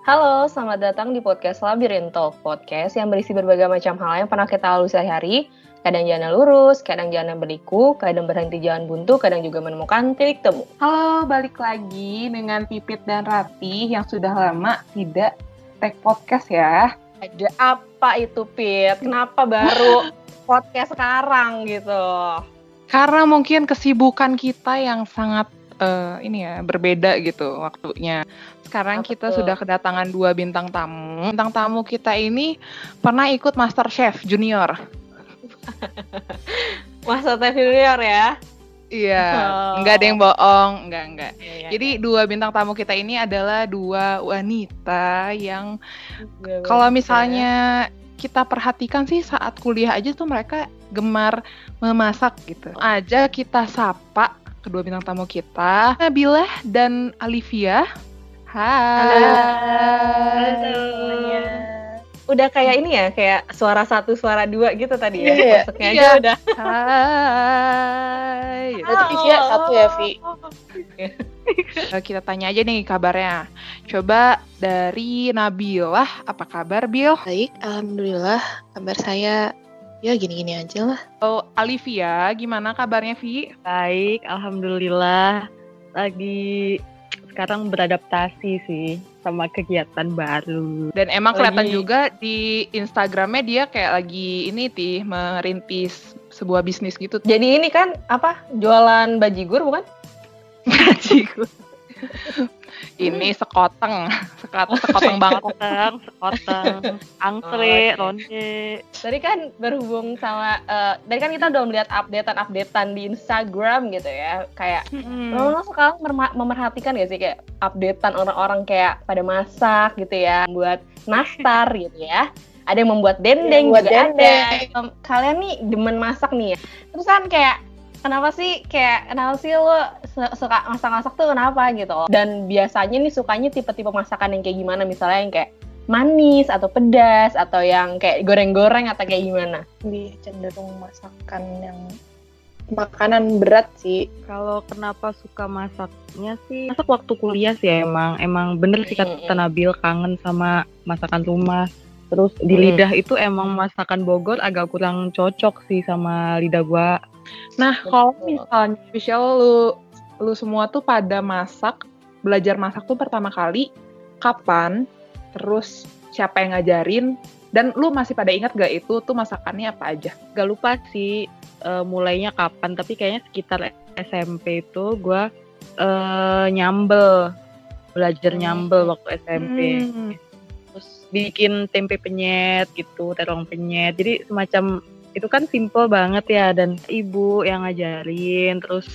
Halo, selamat datang di podcast Labirin Talk, podcast yang berisi berbagai macam hal yang pernah kita lalui sehari, kadang jalan lurus, kadang jalan berliku, kadang berhenti jalan buntu, kadang juga menemukan titik temu. Halo, balik lagi dengan Pipit dan Ratih yang sudah lama tidak take podcast ya. Ada apa itu, Pit? Kenapa baru podcast sekarang gitu? Karena mungkin kesibukan kita yang sangat uh, ini ya berbeda gitu waktunya. Sekarang Apa kita tuh? sudah kedatangan dua bintang tamu. Bintang tamu kita ini pernah ikut Master Chef Junior. Masa teh junior ya? Iya, Oh. nggak ada yang bohong, nggak nggak. Iya, Jadi dua bintang tamu kita ini adalah dua wanita yang iya. kalau misalnya kita perhatikan sih saat kuliah aja tuh mereka gemar memasak gitu. Aja kita sapa kedua bintang tamu kita, Nabila dan Alivia. Hai. Halo semuanya. Udah kayak ini ya, kayak suara satu, suara dua gitu tadi ya. Iya, Masuknya iya. aja udah. Hai. Berarti Via satu ya, Vi? Eh, Kita tanya aja nih kabarnya. Coba dari Nabilah, apa kabar Bil? Baik, alhamdulillah. Kabar saya ya gini-gini aja lah. Oh, Alivia, gimana kabarnya Vi? Baik, alhamdulillah. Lagi sekarang beradaptasi sih sama kegiatan baru. Dan emang kelihatan Lagi- juga di Instagramnya dia kayak lagi ini tih merintis sebuah bisnis gitu. Jadi ini kan apa? Jualan bajigur bukan? Bajigur. ini sekoteng, sekot sekoteng banget. Sekoteng, sekoteng, angkre, Oh, ronde. Tadi kan berhubung sama, eh tadi kan kita udah melihat updatean-updatean di Instagram gitu ya. Kayak Hmm. Lo sekarang merma- memerhatikan gak sih kayak updatean orang-orang kayak pada masak gitu ya, buat nastar gitu ya. Ada yang membuat dendeng buat juga dendeng. ada. Kalian nih demen masak nih ya. Terus kan kayak kenapa sih kayak kenapa sih lo su- suka masak-masak tuh kenapa gitu. Dan biasanya nih sukanya tipe-tipe masakan yang kayak gimana misalnya yang kayak manis atau pedas atau yang kayak goreng-goreng atau kayak gimana. Lebih cenderung masakan yang makanan berat sih. Kalau kenapa suka masaknya sih? Masak waktu kuliah sih emang. Emang bener sih kata Mm-mm. Nabil kangen sama masakan rumah. Terus di Mm. lidah itu emang masakan Bogor agak kurang cocok sih sama lidah gua. Nah, kalau misalnya spesial lu lu semua tuh pada masak, belajar masak tuh pertama kali kapan? Terus siapa yang ngajarin? Dan lu masih pada ingat gak itu tuh masakannya apa aja? Gak lupa sih eh, mulainya kapan, tapi kayaknya sekitar SMP itu gua eh, nyambel, belajar Hmm. nyambel waktu SMP. Hmm. Terus bikin tempe penyet gitu, terong penyet. Jadi semacam itu kan simple banget ya dan ibu yang ngajarin terus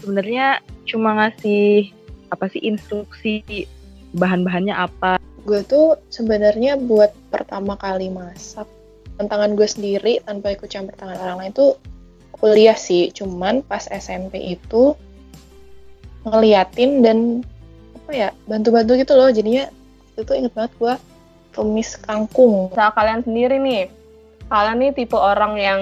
sebenarnya cuma ngasih apa sih instruksi bahan-bahannya apa Gue tuh sebenarnya buat pertama kali masak tantangan gue sendiri tanpa ikut campur tangan orang lain tuh kuliah sih. Cuman pas SMP itu ngeliatin dan apa ya bantu-bantu gitu loh. Jadinya itu tuh inget banget gue tumis kangkung. misal kalian sendiri nih, kalian nih tipe orang yang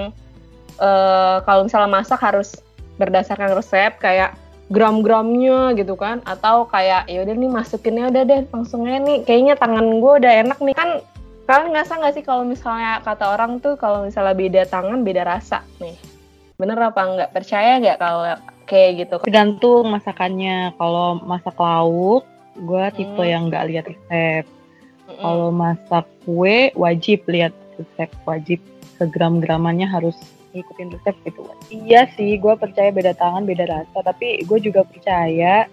eh, kalau misalnya masak harus berdasarkan resep kayak gram-gramnya gitu kan, atau kayak ya udah nih masukinnya udah deh langsungnya nih, kayaknya tangan gue udah enak nih kan. Kalian ngerasa nggak sih kalau misalnya kata orang tuh kalau misalnya beda tangan beda rasa nih, bener apa nggak? Percaya nggak kalau kayak gitu? tergantung masakannya kalau masak lauk gue tipe Hmm. yang nggak lihat resep kalau masak kue wajib lihat resep wajib segram-gramannya harus ngikutin resep gitu. Iya sih gue percaya beda tangan beda rasa tapi gue juga percaya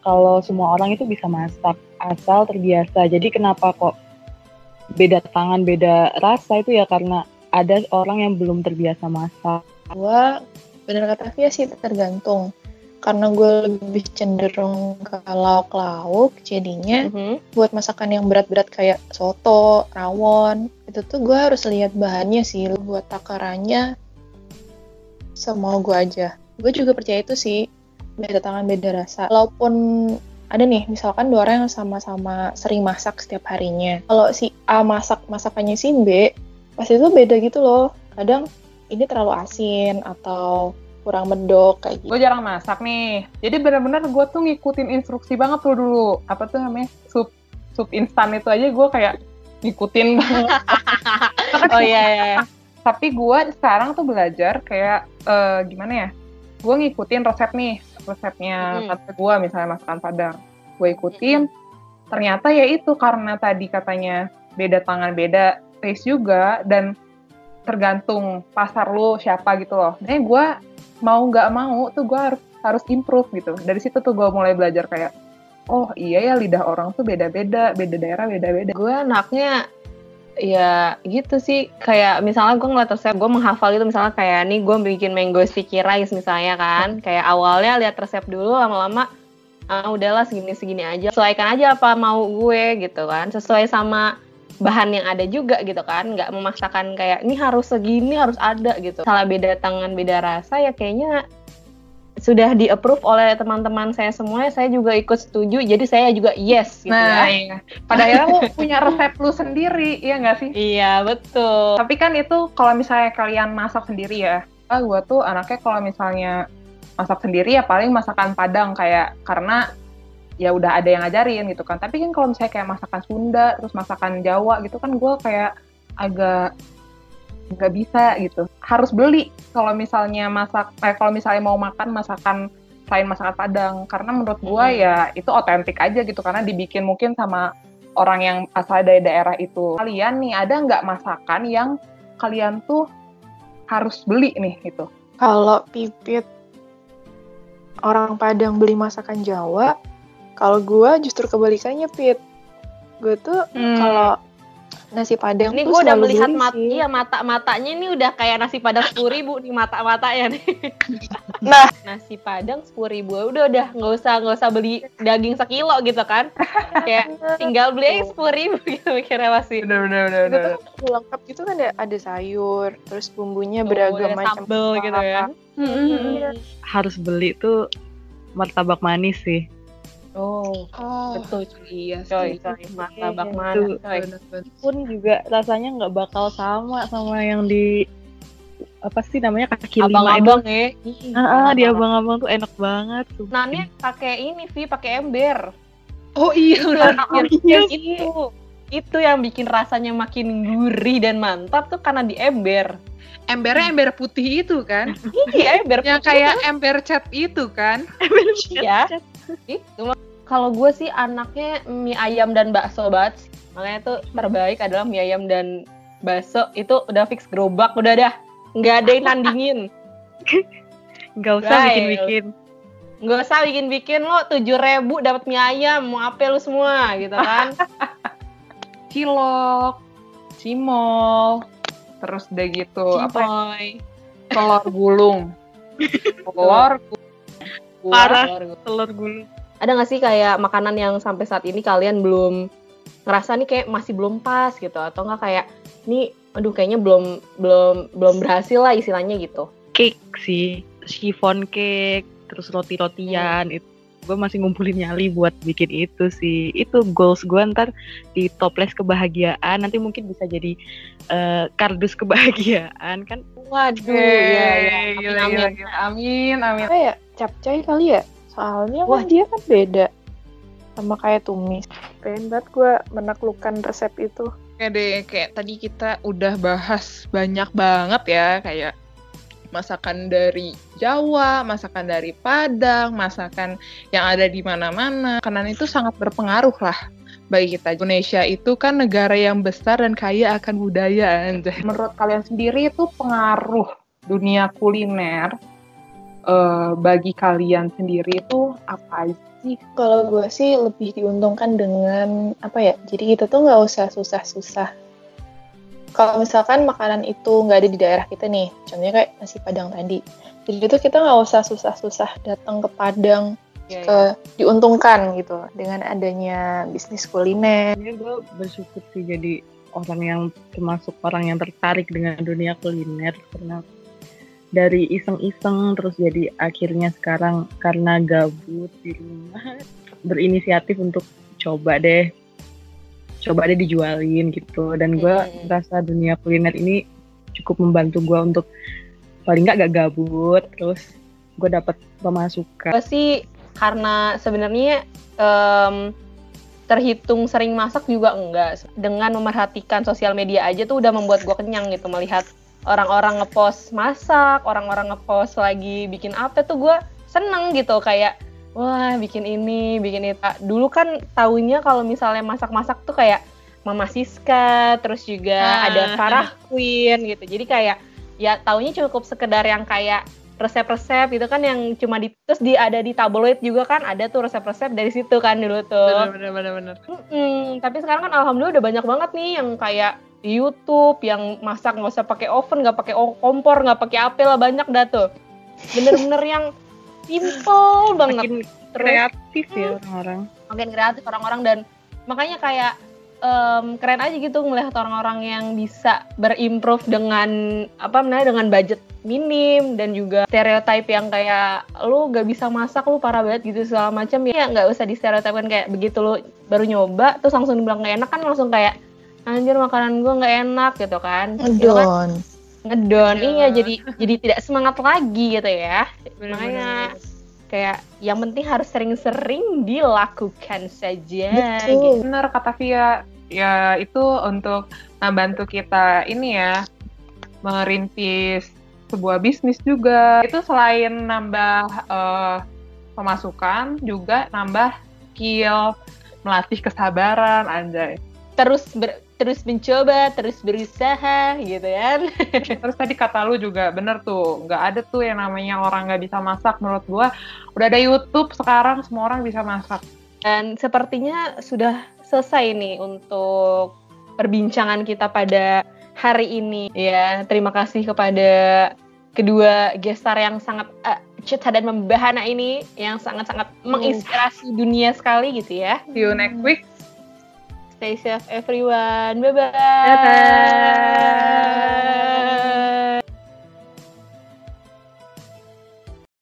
kalau semua orang itu bisa masak asal terbiasa. Jadi kenapa kok beda tangan beda rasa itu ya karena ada orang yang belum terbiasa masak. Gue bener kata Via sih tergantung karena gue lebih cenderung ke lauk-lauk jadinya Mhm. buat masakan yang berat-berat kayak soto, rawon itu tuh gue harus lihat bahannya sih buat takarannya semau gue aja. Gue juga percaya itu sih beda tangan beda rasa. Walaupun ada nih misalkan dua orang yang sama-sama sering masak setiap harinya. Kalau si A masak masakannya si B pasti itu beda gitu loh. Kadang ini terlalu asin atau kurang mendok kayak gitu Gue jarang masak nih. Jadi benar-benar gue tuh ngikutin instruksi banget tuh dulu. Apa tuh namanya? Sup sup instan itu aja gue kayak ngikutin banget. oh iya iya. iya. Tapi gue sekarang tuh belajar kayak eh, gimana ya? Gue ngikutin resep nih, resepnya Mm-mm. tante gue misalnya masakan Padang. Gue ikutin, ternyata ya itu karena tadi katanya beda tangan beda taste juga dan tergantung pasar lu siapa gitu loh. Jadi gue mau nggak mau tuh gue harus harus improve gitu. Dari situ tuh gue mulai belajar kayak oh iya ya lidah orang tuh beda-beda, beda daerah beda-beda. Gue anaknya ya gitu sih. Kayak misalnya gue ngeliat resep gue menghafal itu misalnya kayak nih gue bikin mango sticky rice misalnya kan. Kayak awalnya lihat resep dulu lama-lama ah udahlah segini segini aja. Sesuaikan aja apa mau gue gitu kan. Sesuai sama bahan yang ada juga gitu kan. Nggak memaksakan kayak ini harus segini harus ada gitu. Salah beda tangan beda rasa ya kayaknya sudah di approve oleh teman-teman saya semua saya juga ikut setuju jadi saya juga yes gitu nah, ya iya. pada akhirnya lu punya resep lu sendiri, iya nggak sih? iya betul. Tapi kan itu kalau misalnya kalian masak sendiri ya, ah gue tuh anaknya kalau misalnya masak sendiri ya paling masakan Padang kayak karena ya udah ada yang ngajarin gitu kan. Tapi kan kalau misalnya kayak masakan Sunda, terus masakan Jawa gitu kan gue kayak agak nggak bisa gitu. Harus beli kalau misalnya masak, eh, kalau misalnya mau makan masakan selain masakan Padang. Karena menurut gue Hmm. ya itu otentik aja gitu karena dibikin mungkin sama orang yang asal dari daerah itu. Kalian nih ada nggak masakan yang kalian tuh harus beli nih gitu? Kalau pipit orang Padang beli masakan Jawa, kalau gua justru kebalikannya pit. Gue tuh Hmm. kalau nasi Padang Ini gue udah melihat mat, sih. iya mata matanya ini udah kayak nasi padang sepuluh ribu nih mata matanya nih. Nah. nasi padang sepuluh ribu udah udah nggak usah nggak usah beli daging sekilo gitu kan? kayak tinggal beli aja sepuluh ribu gitu mikirnya masih. Bener bener bener. Itu tuh lengkap gitu kan ada, ada sayur, terus bumbunya Tuh, beragam macam. sambel gitu ya. Iya. harus beli tuh martabak manis sih. Oh Oh, betul cuy. Iya Coy, sih. coy, martabak Iya, mana itu. coy? Pun juga rasanya nggak bakal sama sama yang di apa sih namanya kaki lima itu. Abang-abang ya. Ah, ah, di abang-abang. abang-abang tuh enak banget. sumpah. Nannya pakai ini Vi, pakai ember. Oh iya bener. Oh, iya. itu itu yang bikin rasanya makin gurih dan mantap tuh karena di ember. Embernya ember putih itu kan? Iya, ember yang kayak ember cat itu kan? ya. Itu mah- kalau gue sih anaknya mie ayam dan bakso banget. sih. Makanya tuh terbaik adalah mie ayam dan bakso itu udah fix gerobak udah dah. Nggak ada yang nandingin. Nggak usah bikin-bikin. Nggak usah bikin-bikin lo tujuh ribu dapat mie ayam mau apa lu semua gitu kan. Cilok, cimol, terus udah gitu apa? Cipoy. Telur gulung. Telur gulung. Parah. Telur Telur gulung. ada nggak sih kayak makanan yang sampai saat ini kalian belum ngerasa nih kayak masih belum pas gitu atau nggak kayak nih aduh kayaknya belum belum belum berhasil lah istilahnya gitu Cake sih, chiffon cake, terus roti-rotian itu. Gue masih ngumpulin nyali buat bikin itu sih. Itu goals gue ntar di toples kebahagiaan. Nanti mungkin bisa jadi eh, kardus kebahagiaan kan. waduh Yeay, ya ya gila, amin gila, amin gila. Amin, amin. apa ya? Capcay kali ya? Soalnya Wah. kan dia kan beda sama kayak tumis. Pengen banget gue menaklukkan resep itu. Oke deh, kayak tadi kita udah bahas banyak banget ya, kayak masakan dari Jawa, masakan dari Padang, masakan yang ada di mana-mana. Makanan itu sangat berpengaruh lah bagi kita. Indonesia itu kan negara yang besar dan kaya akan budaya. anjay. Menurut kalian sendiri itu pengaruh dunia kuliner eh, bagi kalian sendiri itu apa sih? Kalau gue sih lebih diuntungkan dengan apa ya? Jadi kita tuh nggak usah susah-susah. Kalau misalkan makanan itu nggak ada di daerah kita nih, contohnya kayak nasi Padang tadi. Jadi itu kita nggak usah susah-susah datang ke Padang Iya, ke diuntungkan gitu dengan adanya bisnis kuliner. Ini gue bersyukur sih jadi orang yang termasuk orang yang tertarik dengan dunia kuliner karena dari iseng-iseng terus jadi akhirnya sekarang karena gabut di rumah berinisiatif untuk coba deh coba deh dijualin gitu dan gue Hmm. merasa dunia kuliner ini cukup membantu gue untuk paling nggak gak gabut terus gue dapat pemasukan Gue sih karena sebenarnya em, terhitung sering masak juga enggak. Dengan memerhatikan sosial media aja tuh udah membuat gue kenyang gitu melihat orang-orang ngepost masak, orang-orang ngepost lagi bikin apa tuh gue seneng gitu kayak wah bikin ini, bikin itu. Dulu kan tahunya kalau misalnya masak-masak tuh kayak Mama Siska, terus juga Ah. ada Farah Queen gitu. Jadi kayak ya taunya cukup sekedar yang kayak resep-resep gitu kan yang cuma di terus di ada di tabloid juga kan ada tuh resep-resep dari situ kan dulu tuh. bener bener bener tapi sekarang kan alhamdulillah udah banyak banget nih yang kayak di YouTube yang masak nggak usah pakai oven, nggak pakai kompor, nggak pakai apa lah banyak dah tuh. Bener-bener yang simple banget. Makin Terus kreatif ya orang-orang. makin kreatif orang-orang dan makanya kayak em, keren aja gitu ngelihat orang-orang yang bisa berimprove dengan apa namanya dengan budget minim dan juga stereotype yang kayak lu gak bisa masak lu parah banget gitu segala macam ya nggak usah di stereotipkan kayak begitu lu baru nyoba terus langsung dibilang gak enak kan langsung kayak anjir makanan gua nggak enak gitu kan Itu kan Ngedon. Iya. iya jadi jadi tidak semangat lagi gitu ya Bener, Makanya, bener, kayak yang penting harus sering-sering dilakukan saja Betul. gitu. bener kata Via ya itu untuk membantu kita ini ya merintis sebuah bisnis juga itu selain nambah eh, pemasukan juga nambah skill melatih kesabaran anjay terus ber- terus mencoba terus berusaha gitu kan? Terus tadi kata lu juga bener tuh nggak ada tuh yang namanya orang nggak bisa masak. Menurut gua udah ada YouTube sekarang semua orang bisa masak. Dan sepertinya sudah selesai nih untuk perbincangan kita pada hari ini. Ya terima kasih kepada kedua gestar yang sangat uh, cetar dan membahana ini yang sangat-sangat menginspirasi dunia sekali gitu ya. See you next week Stay safe everyone. Bye-bye. Bye-bye.